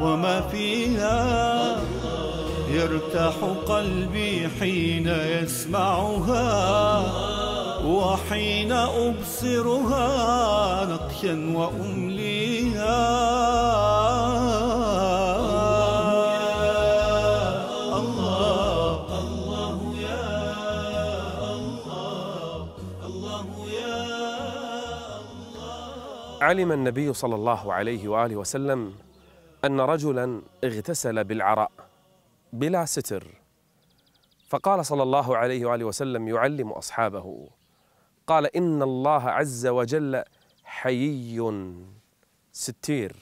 وما فيها. يرتاح قلبي حين يسمعها وحين أبصرها نقشا وأمليها. علم النبي صلى الله عليه وآله وسلم أن رجلا اغتسل بالعراء بلا ستر. فقال صلى الله عليه وآله وسلم يعلم أصحابه قال إن الله عز وجل حيي ستير.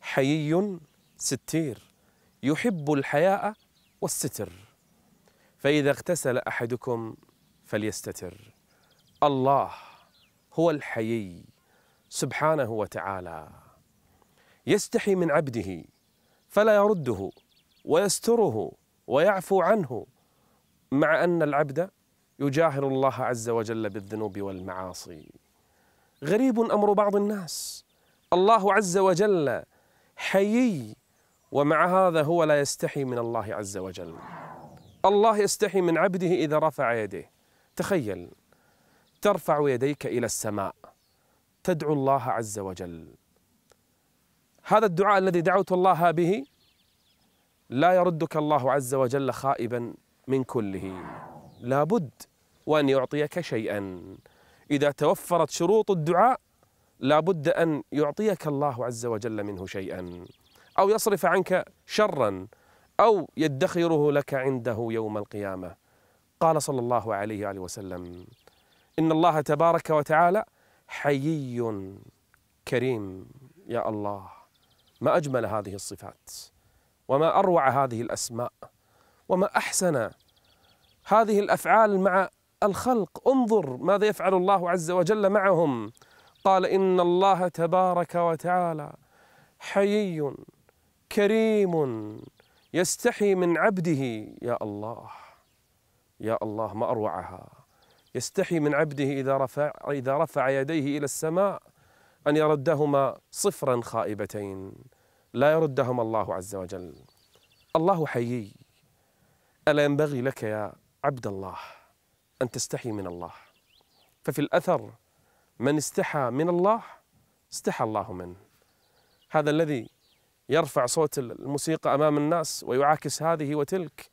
حيي ستير. يحب الحياء والستر. فإذا اغتسل أحدكم فليستتر. الله هو الحيي سبحانه وتعالى. يستحي من عبده فلا يرده ويستره ويعفو عنه مع أن العبد يجاهر الله عز وجل بالذنوب والمعاصي. غريب أمر بعض الناس. الله عز وجل حيي ومع هذا هو لا يستحي من الله عز وجل. الله يستحي من عبده إذا رفع يديه تخيل ترفع يديك إلى السماء تدعو الله عز وجل. هذا الدعاء الذي دعوت الله به لا يردك الله عز وجل خائبا من كله. لابد وأن يعطيك شيئا. إذا توفرت شروط الدعاء لابد أن يعطيك الله عز وجل منه شيئا. أو يصرف عنك شرا أو يدخره لك عنده يوم القيامة. قال صلى الله عليه وآله وسلم إن الله تبارك وتعالى حيي كريم. يا الله. ما أجمل هذه الصفات وما أروع هذه الأسماء وما أحسن هذه الأفعال مع الخلق. انظر ماذا يفعل الله عز وجل معهم. قال إن الله تبارك وتعالى حيي كريم يستحي من عبده. يا الله يا الله ما أروعها. يستحي من عبده إذا رفع إذا رفع يديه إلى السماء أن يردهما صفرا خائبتين. لا يردهما الله عز وجل. الله حيي. ألا ينبغي لك يا عبد الله أن تستحي من الله؟ ففي الأثر من استحى من الله استحى الله منه. هذا الذي يرفع صوت الموسيقى أمام الناس ويعاكس هذه وتلك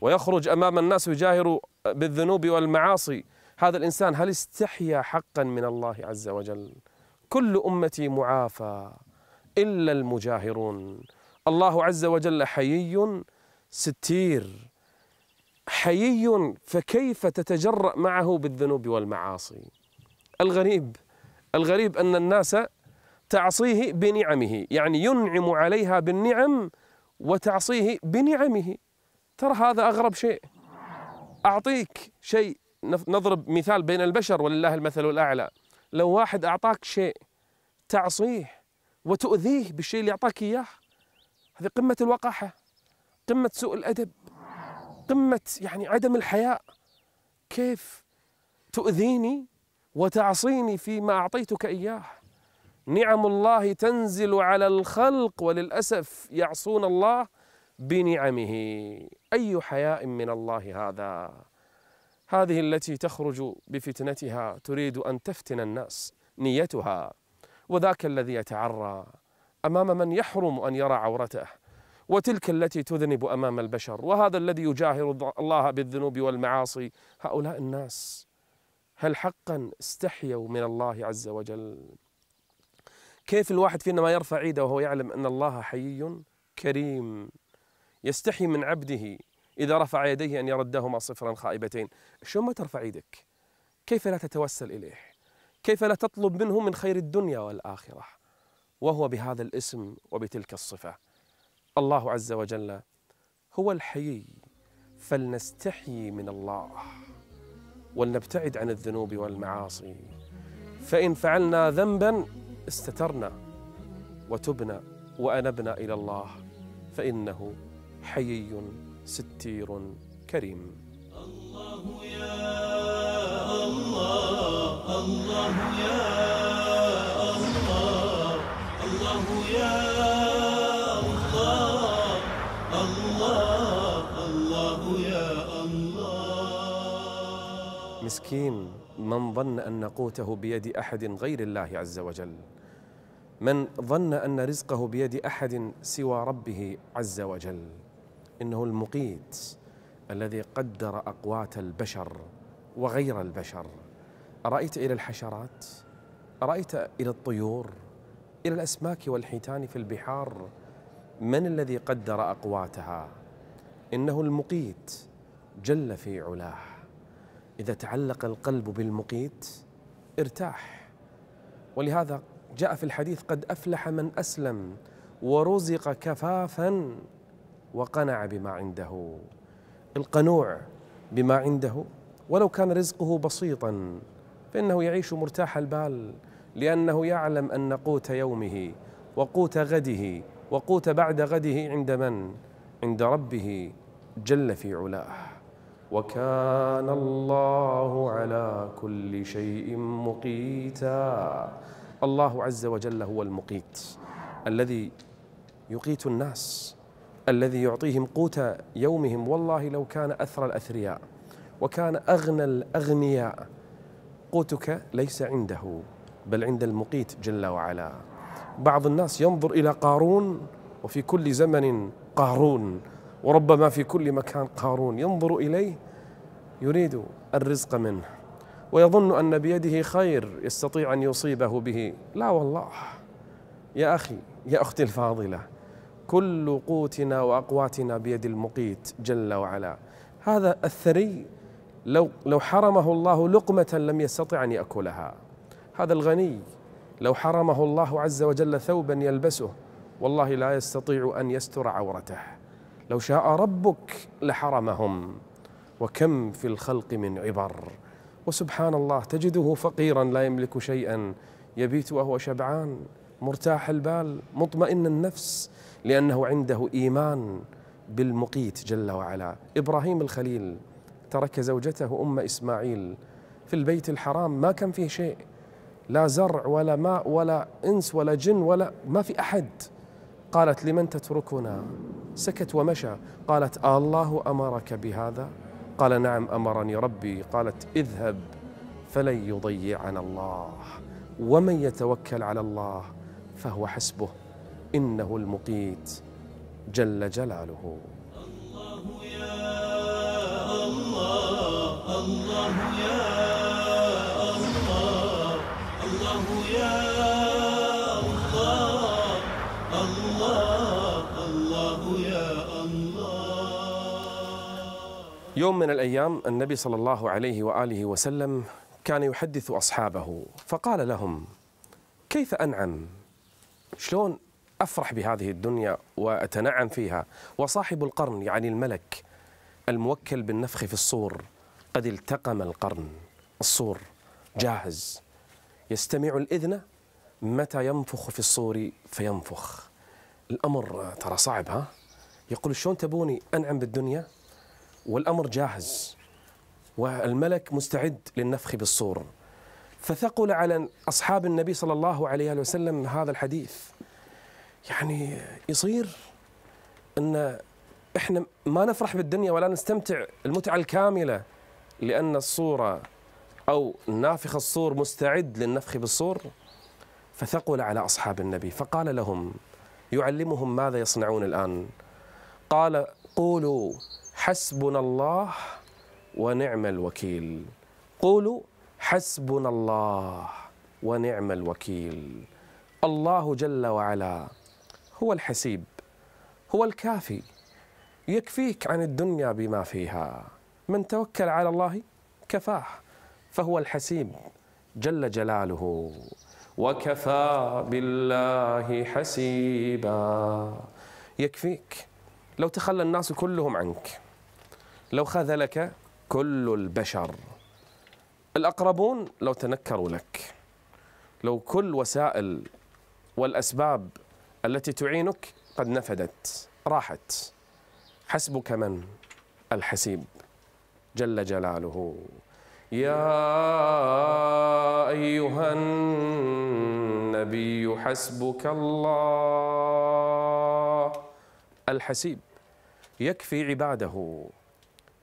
ويخرج أمام الناس ويجاهر بالذنوب والمعاصي. هذا الإنسان هل استحيا حقا من الله عز وجل؟ كل أمتي معافى. إلا المجاهرون. الله عز وجل حيي ستير. حيي فكيف تتجرأ معه بالذنوب والمعاصي؟ الغريب الغريب أن الناس تعصيه بنعمه يعني ينعم عليها بالنعم وتعصيه بنعمه. ترى هذا أغرب شيء. أعطيك شيء نضرب مثال بين البشر ولله المثل الأعلى. لو واحد أعطاك شيء تعصيه وتؤذيه بالشيء اللي أعطاك إياه. هذه قمة الوقاحة قمة سوء الأدب قمة يعني عدم الحياء. كيف تؤذيني وتعصيني فيما أعطيتك إياه؟ نعم الله تنزل على الخلق وللأسف يعصون الله بنعمه. أي حياء من الله هذا؟ هذه التي تخرج بفتنتها تريد أن تفتن الناس نيتها. وذاك الذي يتعرى أمام من يحرم أن يرى عورته وتلك التي تذنب أمام البشر وهذا الذي يجاهر الله بالذنوب والمعاصي. هؤلاء الناس هل حقا استحيوا من الله عز وجل؟ كيف الواحد فينا ما يرفع إيده وهو يعلم أن الله حيي كريم يستحي من عبده إذا رفع يديه أن يردهما صفرا خائبتين؟ شو ما ترفع إيدك؟ كيف لا تتوسل إليه؟ كيف لا تطلب منه من خير الدنيا والآخرة؟ وهو بهذا الاسم وبتلك الصفة. الله عز وجل هو الحيي فلنستحيي من الله ولنبتعد عن الذنوب والمعاصي. فإن فعلنا ذنبا استترنا وتبنا وأنبنا إلى الله فإنه حيي ستير كريم. الله يا الله. الله يا الله الله يا الله الله الله يا الله. مسكين من ظن أن قوته بيد أحد غير الله عز وجل؟ من ظن أن رزقه بيد أحد سوى ربه عز وجل؟ إنه المقيت الذي قدر أقوات البشر وغير البشر. أرأيت إلى الحشرات؟ أرأيت إلى الطيور؟ إلى الأسماك والحيتان في البحار؟ من الذي قدر أقواتها؟ إنه المقيت جل في علاه. إذا تعلق القلب بالمقيت ارتاح. ولهذا جاء في الحديث قد أفلح من أسلم ورزق كفافا وقنع بما عنده. القنوع بما عنده ولو كان رزقه بسيطا فإنه يعيش مرتاح البال لأنه يعلم أن قوت يومه وقوت غده وقوت بعد غده عند من؟ عند ربه جل في علاه. وكان الله على كل شيء مقيتا. الله عز وجل هو المقيت الذي يقيت الناس الذي يعطيهم قوت يومهم. والله لو كان أثر الأثرياء وكان أغنى الأغنياء قوتك ليس عنده بل عند المقيت جل وعلا. بعض الناس ينظر إلى قارون وفي كل زمن قارون وربما في كل مكان قارون. ينظر إليه يريد الرزق منه ويظن أن بيده خير يستطيع أن يصيبه به. لا والله. يا أخي يا أختي الفاضلة كل قوتنا وأقواتنا بيد المقيت جل وعلا. هذا الثري لو لو حرمه الله لقمة لم يستطع أن يأكلها. هذا الغني لو حرمه الله عز وجل ثوبا يلبسه والله لا يستطيع أن يستر عورته. لو شاء ربك لحرمهم. وكم في الخلق من عبر. وسبحان الله تجده فقيرا لا يملك شيئا. يبيت وهو شبعان مرتاح البال مطمئن النفس لأنه عنده إيمان بالمقيت جل وعلا. إبراهيم الخليل ترك زوجته أم إسماعيل. في البيت الحرام ما كان فيه شيء. لا زرع ولا ماء ولا إنس ولا جن ولا ما في أحد. قالت لمن تتركنا؟ سكت ومشى. قالت آه الله أمرك بهذا؟ قال نعم أمرني ربي. قالت اذهب فلن يضيعنا الله. ومن يتوكل على الله فهو حسبه. إنه المقيت جل جلاله. الله يا الله يا الله الله يا الله الله الله يا الله يوم من الأيام النبي صلى الله عليه وآله وسلم كان يحدث أصحابه فقال لهم كيف أنعم شلون أفرح بهذه الدنيا وأتنعم فيها وصاحب القرن يعني الملك الموكل بالنفخ في الصور. قد التقم القرن. الصور. جاهز. يستمع الإذن. متى ينفخ في الصور فينفخ. الأمر ترى صعب ها؟ يقول شلون تبوني أنعم بالدنيا؟ والأمر جاهز. والملك مستعد للنفخ بالصور. فثقل على أصحاب النبي صلى الله عليه وسلم هذا الحديث. يعني يصير أن إحنا ما نفرح بالدنيا ولا نستمتع المتعة الكاملة لأن الصورة أو نافخ الصور مستعد للنفخ بالصور؟ فثقل على أصحاب النبي فقال لهم يعلمهم ماذا يصنعون الآن. قال قولوا حسبنا الله ونعم الوكيل. قولوا حسبنا الله ونعم الوكيل. الله جل وعلا هو الحسيب هو الكافي. يكفيك عن الدنيا بما فيها. من توكل على الله كفاه فهو الحسيب جل جلاله. وكفى بالله حسيبا. يكفيك. لو تخلى الناس كلهم عنك لو خذلك كل البشر. الأقربون لو تنكروا لك لو كل وسائل والأسباب التي تعينك قد نفدت راحت. حسبك من الحسيب جل جلاله. يا أيها النبي حسبك الله. الحسيب يكفي عباده.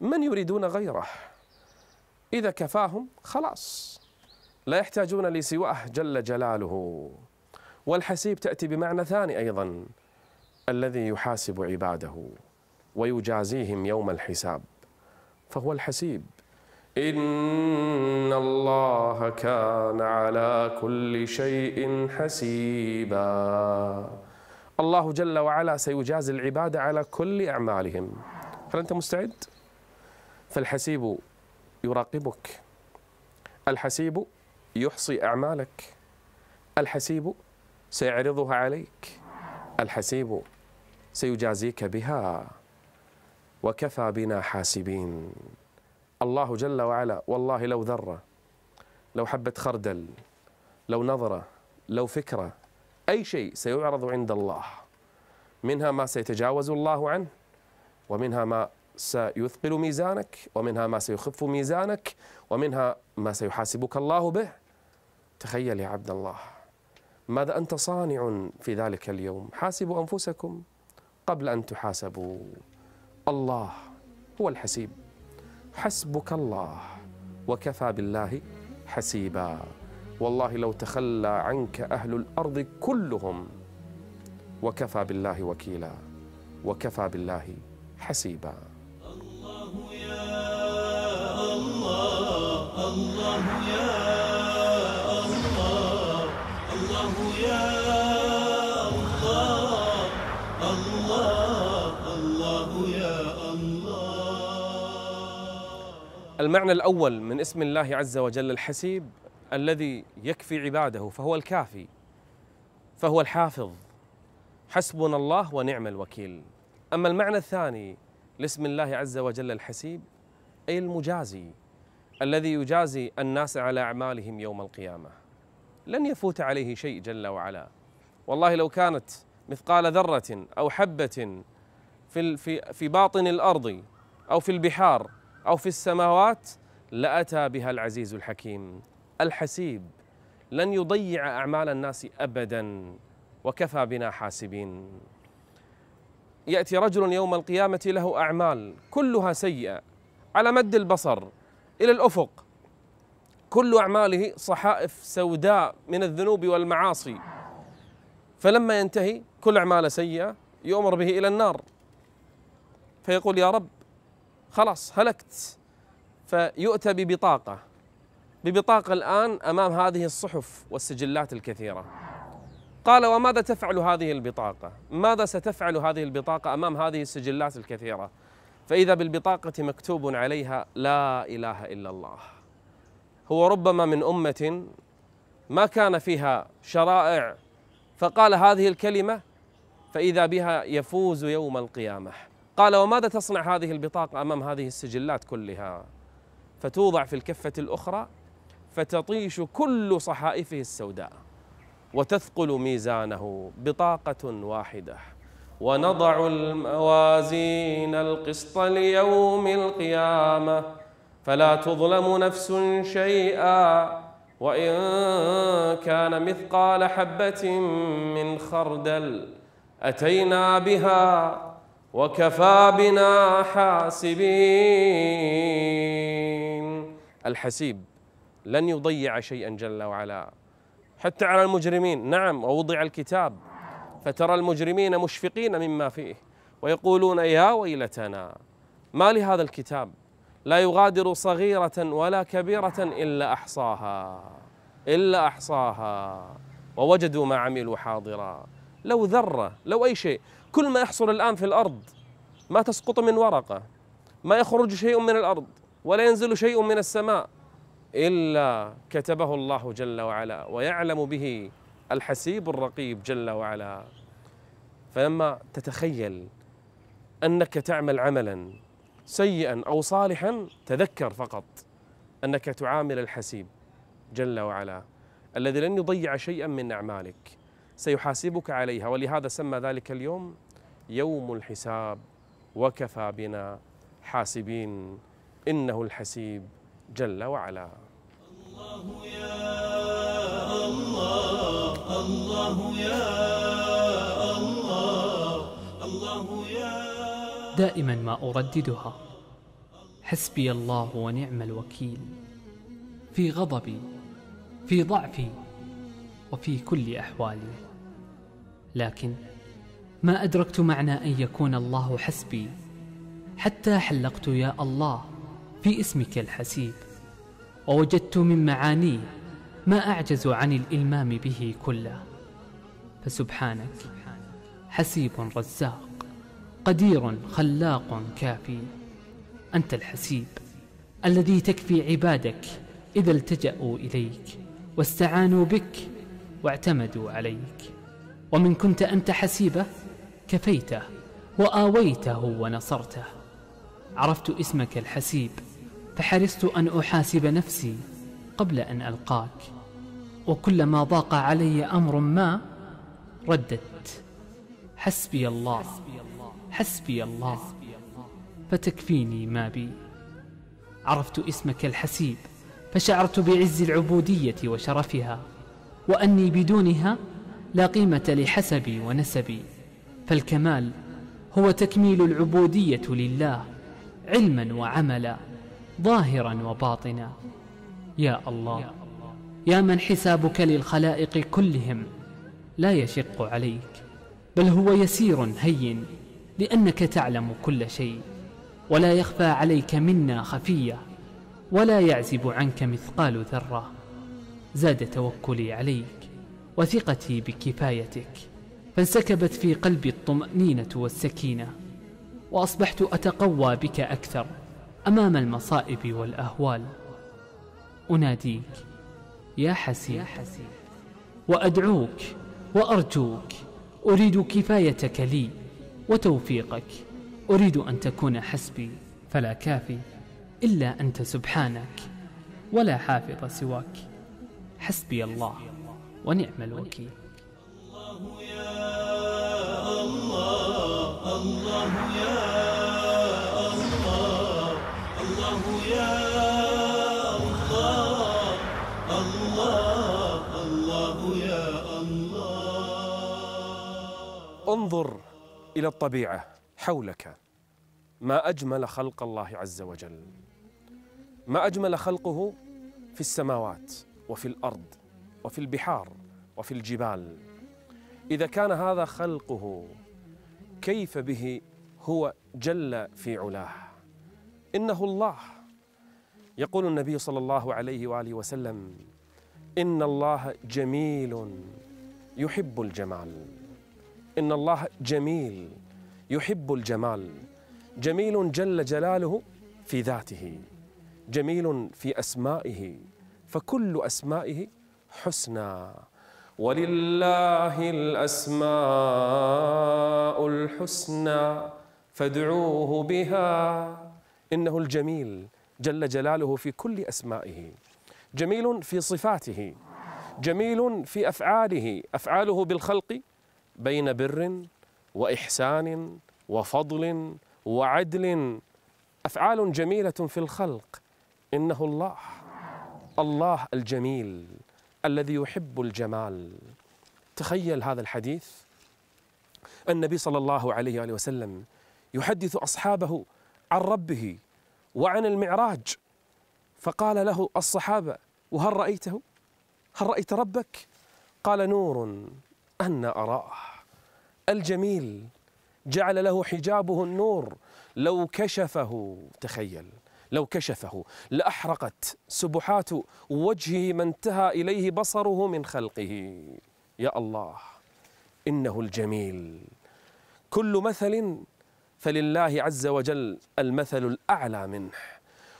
من يريدون غيره؟ إذا كفاهم خلاص. لا يحتاجون لسواه جل جلاله. والحسيب تأتي بمعنى ثاني أيضا الذي يحاسب عباده. ويجازيهم يوم الحساب فهو الحسيب. إن الله كان على كل شيء حسيبا. الله جل وعلا سيجازي العباد على كل أعمالهم. هل أنت مستعد؟ فالحسيب يراقبك الحسيب يحصي أعمالك الحسيب سيعرضها عليك الحسيب سيجازيك بها. وكفى بنا حاسبين. الله جل وعلا والله لو ذرة لو حبة خردل لو نظرة لو فكرة أي شيء سيعرض عند الله. منها ما سيتجاوز الله عنه ومنها ما سيثقل ميزانك ومنها ما سيخف ميزانك ومنها ما سيحاسبك الله به. تخيل يا عبد الله ماذا أنت صانع في ذلك اليوم؟ حاسبوا أنفسكم قبل أن تحاسبوا. الله هو الحسيب. حسبك الله وكفى بالله حسيبا. والله لو تخلى عنك أهل الأرض كلهم وكفى بالله وكيلا وكفى بالله حسيبا. الله يا الله الله يا الله الله يا المعنى الأول من اسم الله عز وجل الحسيب الذي يكفي عباده فهو الكافي فهو الحافظ. حسبنا الله ونعم الوكيل. أما المعنى الثاني لاسم الله عز وجل الحسيب أي المجازي الذي يجازي الناس على أعمالهم يوم القيامة. لن يفوت عليه شيء جل وعلا. والله لو كانت مثقال ذرة أو حبة في في باطن الأرض أو في البحار أو في السماوات لأتى بها العزيز الحكيم. الحسيب لن يضيع أعمال الناس أبدا وكفى بنا حاسبين. يأتي رجل يوم القيامة له أعمال كلها سيئة على مد البصر إلى الأفق. كل أعماله صحائف سوداء من الذنوب والمعاصي. فلما ينتهي كل أعماله سيئة يؤمر به إلى النار. فيقول يا رب خلاص هلكت. فيؤتى ببطاقة. ببطاقة الآن أمام هذه الصحف والسجلات الكثيرة. قال وماذا تفعل هذه البطاقة؟ ماذا ستفعل هذه البطاقة أمام هذه السجلات الكثيرة؟ فإذا بالبطاقة مكتوب عليها لا إله إلا الله. هو ربما من أمة ما كان فيها شرائع فقال هذه الكلمة فإذا بها يفوز يوم القيامة. قال وماذا تصنع هذه البطاقة أمام هذه السجلات كلها؟ فتوضع في الكفة الأخرى فتطيش كل صحائفه السوداء وتثقل ميزانه بطاقة واحدة. ونضع الموازين القسط ليوم القيامة. فلا تظلم نفس شيئا وإن كان مثقال حبة من خردل أتينا بها وكفى بنا حاسبين. الحسيب لن يضيع شيئا جل وعلا. حتى على المجرمين. نعم ووضع الكتاب. فترى المجرمين مشفقين مما فيه. ويقولون يا ويلتنا ما لهذا الكتاب؟ لا يغادر صغيرة ولا كبيرة إلا أحصاها إلا أحصاها. ووجدوا ما عملوا حاضرا. لو ذرة لو أي شيء كل ما يحصل الآن في الأرض ما تسقط من ورقة ما يخرج شيء من الأرض ولا ينزل شيء من السماء إلا كتبه الله جل وعلا ويعلم به الحسيب الرقيب جل وعلا. فلما تتخيل أنك تعمل عملا سيئا أو صالحا تذكر فقط أنك تعامل الحسيب جل وعلا الذي لن يضيع شيئا من أعمالك سيحاسبك عليها. ولهذا سمى ذلك اليوم يوم الحساب وكفى بنا حاسبين إنه الحسيب جل وعلا. الله يا الله الله يا الله الله يا دائما ما أرددها. حسبي الله ونعم الوكيل. في غضبي في ضعفي وفي كل أحوالي. لكن ما أدركت معنى أن يكون الله حسبي. حتى حلقت يا الله في اسمك الحسيب. ووجدت من معانيه ما أعجز عن الإلمام به كله. فسبحانك حسيب رزاق قدير خلاق كافي. أنت الحسيب الذي تكفي عبادك إذا التجأوا إليك واستعانوا بك واعتمدوا عليك. ومن كنت أنت حسيبه كفيته وآويته ونصرته. عرفت اسمك الحسيب فحرصت أن أحاسب نفسي قبل أن ألقاك. وكلما ضاق علي أمر ما رددت. حسبي الله حسبي الله فتكفيني ما بي. عرفت اسمك الحسيب فشعرت بعز العبودية وشرفها وأني بدونها لا قيمة لحسبي ونسبي. فالكمال هو تكميل العبودية لله علما وعملا ظاهرا وباطنا. يا الله يا من حسابك للخلائق كلهم لا يشق عليك بل هو يسير هين لأنك تعلم كل شيء. ولا يخفى عليك منا خفية ولا يعزب عنك مثقال ذرة. زاد توكلي عليك وثقتي بكفايتك. فانسكبت في قلبي الطمأنينة والسكينة وأصبحت أتقوى بك أكثر أمام المصائب والأهوال. أناديك يا حسيب وأدعوك وأرجوك أريد كفايتك لي وتوفيقك. أريد أن تكون حسبي فلا كافي إلا أنت سبحانك ولا حافظ سواك. حسبي الله ونعم الوكيل. الله يا الله. الله يا الله. الله يا الله. انظر إلى الطبيعة حولك. ما أجمل خلق الله عز وجل. ما أجمل خلقه في السماوات وفي الأرض وفي البحار وفي الجبال. إذا كان هذا خلقه كيف به هو جل في علاه؟ إنه الله. يقول النبي صلى الله عليه وآله وسلم إن الله جميل يحب الجمال. إن الله جميل يحب الجمال. جميل جل جلاله في ذاته. جميل في أسمائه. فكل أسمائه حسنى. ولله الأسماء الحسنى فادعوه بها. إنه الجميل جل جلاله في كل أسمائه. جميل في صفاته. جميل في أفعاله. أفعاله بالخلق بين بر وإحسان وفضل وعدل. أفعال جميلة في الخلق. إنه الله. الله الجميل. الذي يحب الجمال. تخيل هذا الحديث. النبي صلى الله عليه وآله وسلم يحدث أصحابه عن ربه وعن المعراج. فقال له الصحابة وهل رأيته؟ هل رأيت ربك? قال نور أن أراه. الجميل جعل له حجابه النور. لو كشفه تخيل. لو كشفه. لأحرقت سبحات وجهه ما انتهى إليه بصره من خلقه. يا الله إنه الجميل. كل مثل فلله عز وجل المثل الأعلى منه.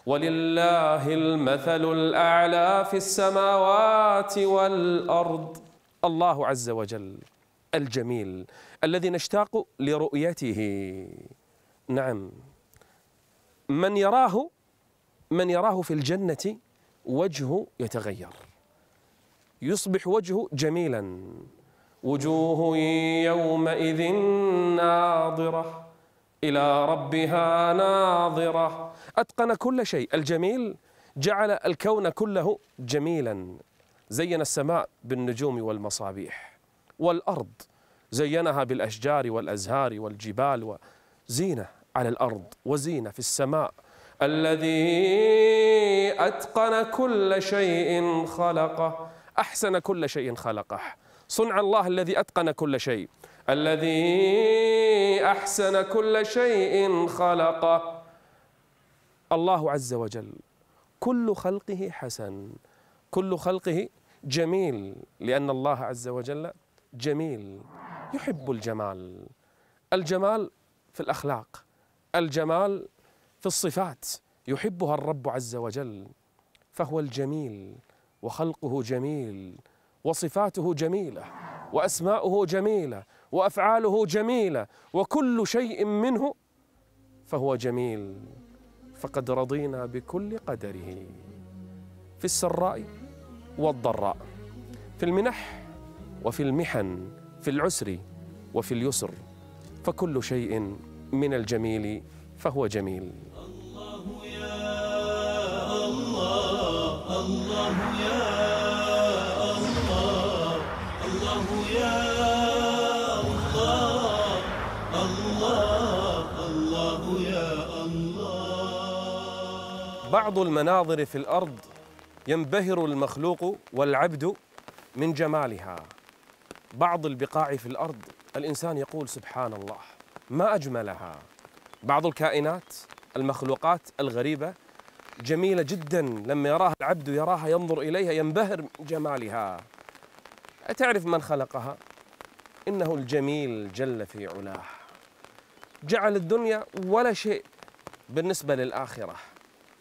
ولله المثل الأعلى في السماوات والأرض. الله عز وجل الجميل الذي نشتاق لرؤيته. نعم. من يراه من يراه في الجنة وجهه يتغير. يصبح وجهه جميلا. وجوه يومئذ ناظرة. إلى ربها ناظرة. أتقن كل شيء. الجميل جعل الكون كله جميلا. زين السماء بالنجوم والمصابيح. والأرض زينها بالأشجار والأزهار والجبال. وزينة على الأرض. وزينة في السماء. الذي أتقن كل شيء خلقه. أحسن كل شيء خلقه. صنع الله الذي أتقن كل شيء. الذي أحسن كل شيء خلقه. الله عز وجل. كل خلقه حسن. كل خلقه جميل. لأن الله عز وجل جميل. يحب الجمال. الجمال في الأخلاق. الجمال في الصفات يحبها الرب عز وجل فهو الجميل وخلقه جميل وصفاته جميلة وأسماؤه جميلة وأفعاله جميلة وكل شيء منه فهو جميل. فقد رضينا بكل قدره في السراء والضراء في المنح وفي المحن في العسر وفي اليسر فكل شيء من الجميل فهو جميل. الله يا الله الله يا الله الله الله يا الله. بعض المناظر في الأرض ينبهر المخلوق والعبد من جمالها. بعض البقاع في الأرض الإنسان يقول سبحان الله ما أجملها. بعض الكائنات المخلوقات الغريبة جميلة جدا. لما يراها العبد يراها ينظر إليها ينبهر جمالها. أتعرف من خلقها؟ إنه الجميل جل في علاه. جعل الدنيا ولا شيء بالنسبة للآخرة.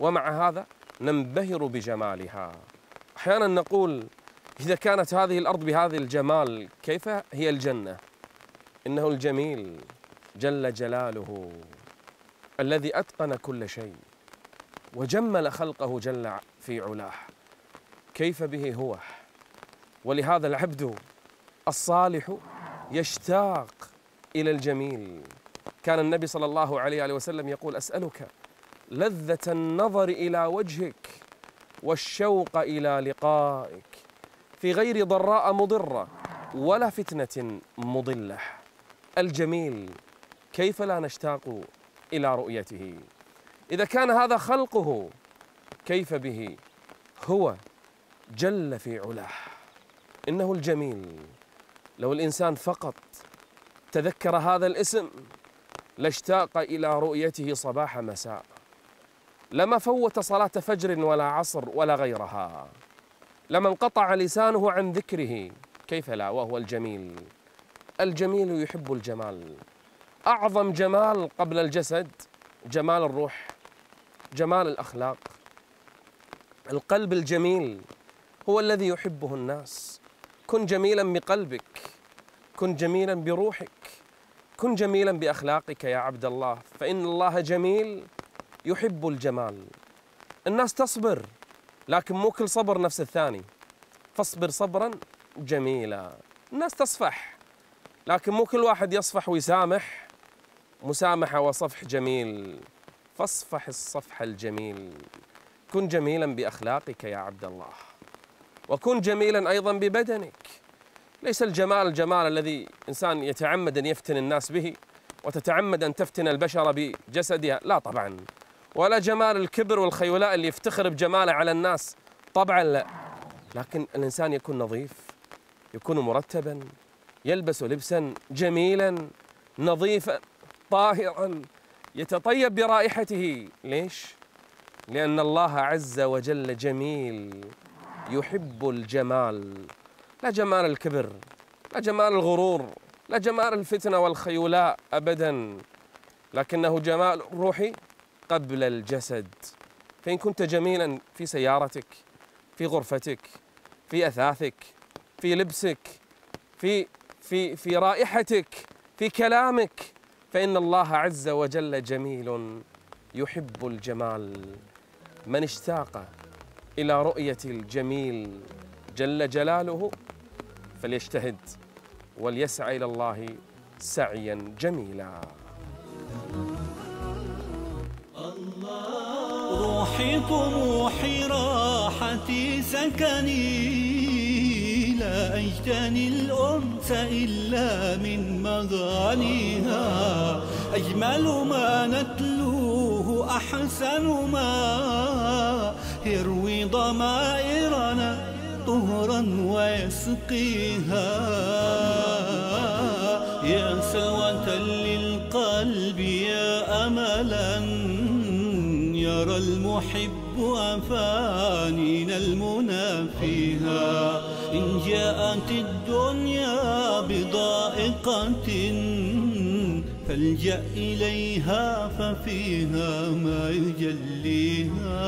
ومع هذا ننبهر بجمالها. أحيانا نقول إذا كانت هذه الأرض بهذا الجمال كيف هي الجنة؟ إنه الجميل جل جلاله الذي أتقن كل شيء. وجمل خلقه جل في علاه. كيف به هو؟ ولهذا العبد الصالح يشتاق إلى الجميل. كان النبي صلى الله عليه وسلم يقول أسألك لذة النظر إلى وجهك والشوق إلى لقائك. في غير ضراء مضرة ولا فتنة مضلة. الجميل كيف لا نشتاق إلى رؤيته؟ إذا كان هذا خلقه كيف به؟ هو جل في علاه. إنه الجميل. لو الإنسان فقط تذكر هذا الاسم لاشتاق إلى رؤيته صباح مساء. لما فوت صلاة فجر ولا عصر ولا غيرها. لما انقطع لسانه عن ذكره. كيف لا؟ وهو الجميل. الجميل يحب الجمال. أعظم جمال قبل الجسد جمال الروح. جمال الأخلاق. القلب الجميل هو الذي يحبه الناس. كن جميلا بقلبك كن جميلا بروحك كن جميلا بأخلاقك يا عبد الله. فإن الله جميل يحب الجمال. الناس تصبر لكن مو كل صبر نفس الثاني. فاصبر صبرا جميلا. الناس تصفح لكن مو كل واحد يصفح ويسامح. مسامحة وصفح جميل. فاصفح الصفح الجميل. كن جميلا بأخلاقك يا عبد الله وكن جميلا أيضا ببدنك. ليس الجمال الجمال الذي إنسان يتعمد أن يفتن الناس به وتتعمد أن تفتن البشر بجسدها. لا طبعا. ولا جمال الكبر والخيلاء اللي يفتخر بجماله على الناس. طبعا لا. لكن الإنسان يكون نظيف يكون مرتبا يلبس لبسا جميلا نظيفا طاهرا. يتطيب برائحته. ليش؟ لأن الله عز وجل جميل يحب الجمال. لا جمال الكبر لا جمال الغرور لا جمال الفتنة والخيلاء ابدا. لكنه جمال روحي قبل الجسد. فإن كنت جميلا في سيارتك في غرفتك في أثاثك في لبسك في في في رائحتك في كلامك فإن الله عز وجل جميل يحب الجمال. من اشتاق إلى رؤية الجميل جل جلاله فليجتهد وليسعى إلى الله سعيا جميلا. روحي طموحي راحتي سكني. لا أجتني الأنس إلا من مغانيها أجمل ما نتلوه أحسن ما. يروي ضمائرنا طهرا ويسقيها. يا سلوة للقلب يا أملا. يرى المحب أفانينا المنى فيها إن جاءت الدنيا بضائقة فالجأ إليها ففيها ما يجليها.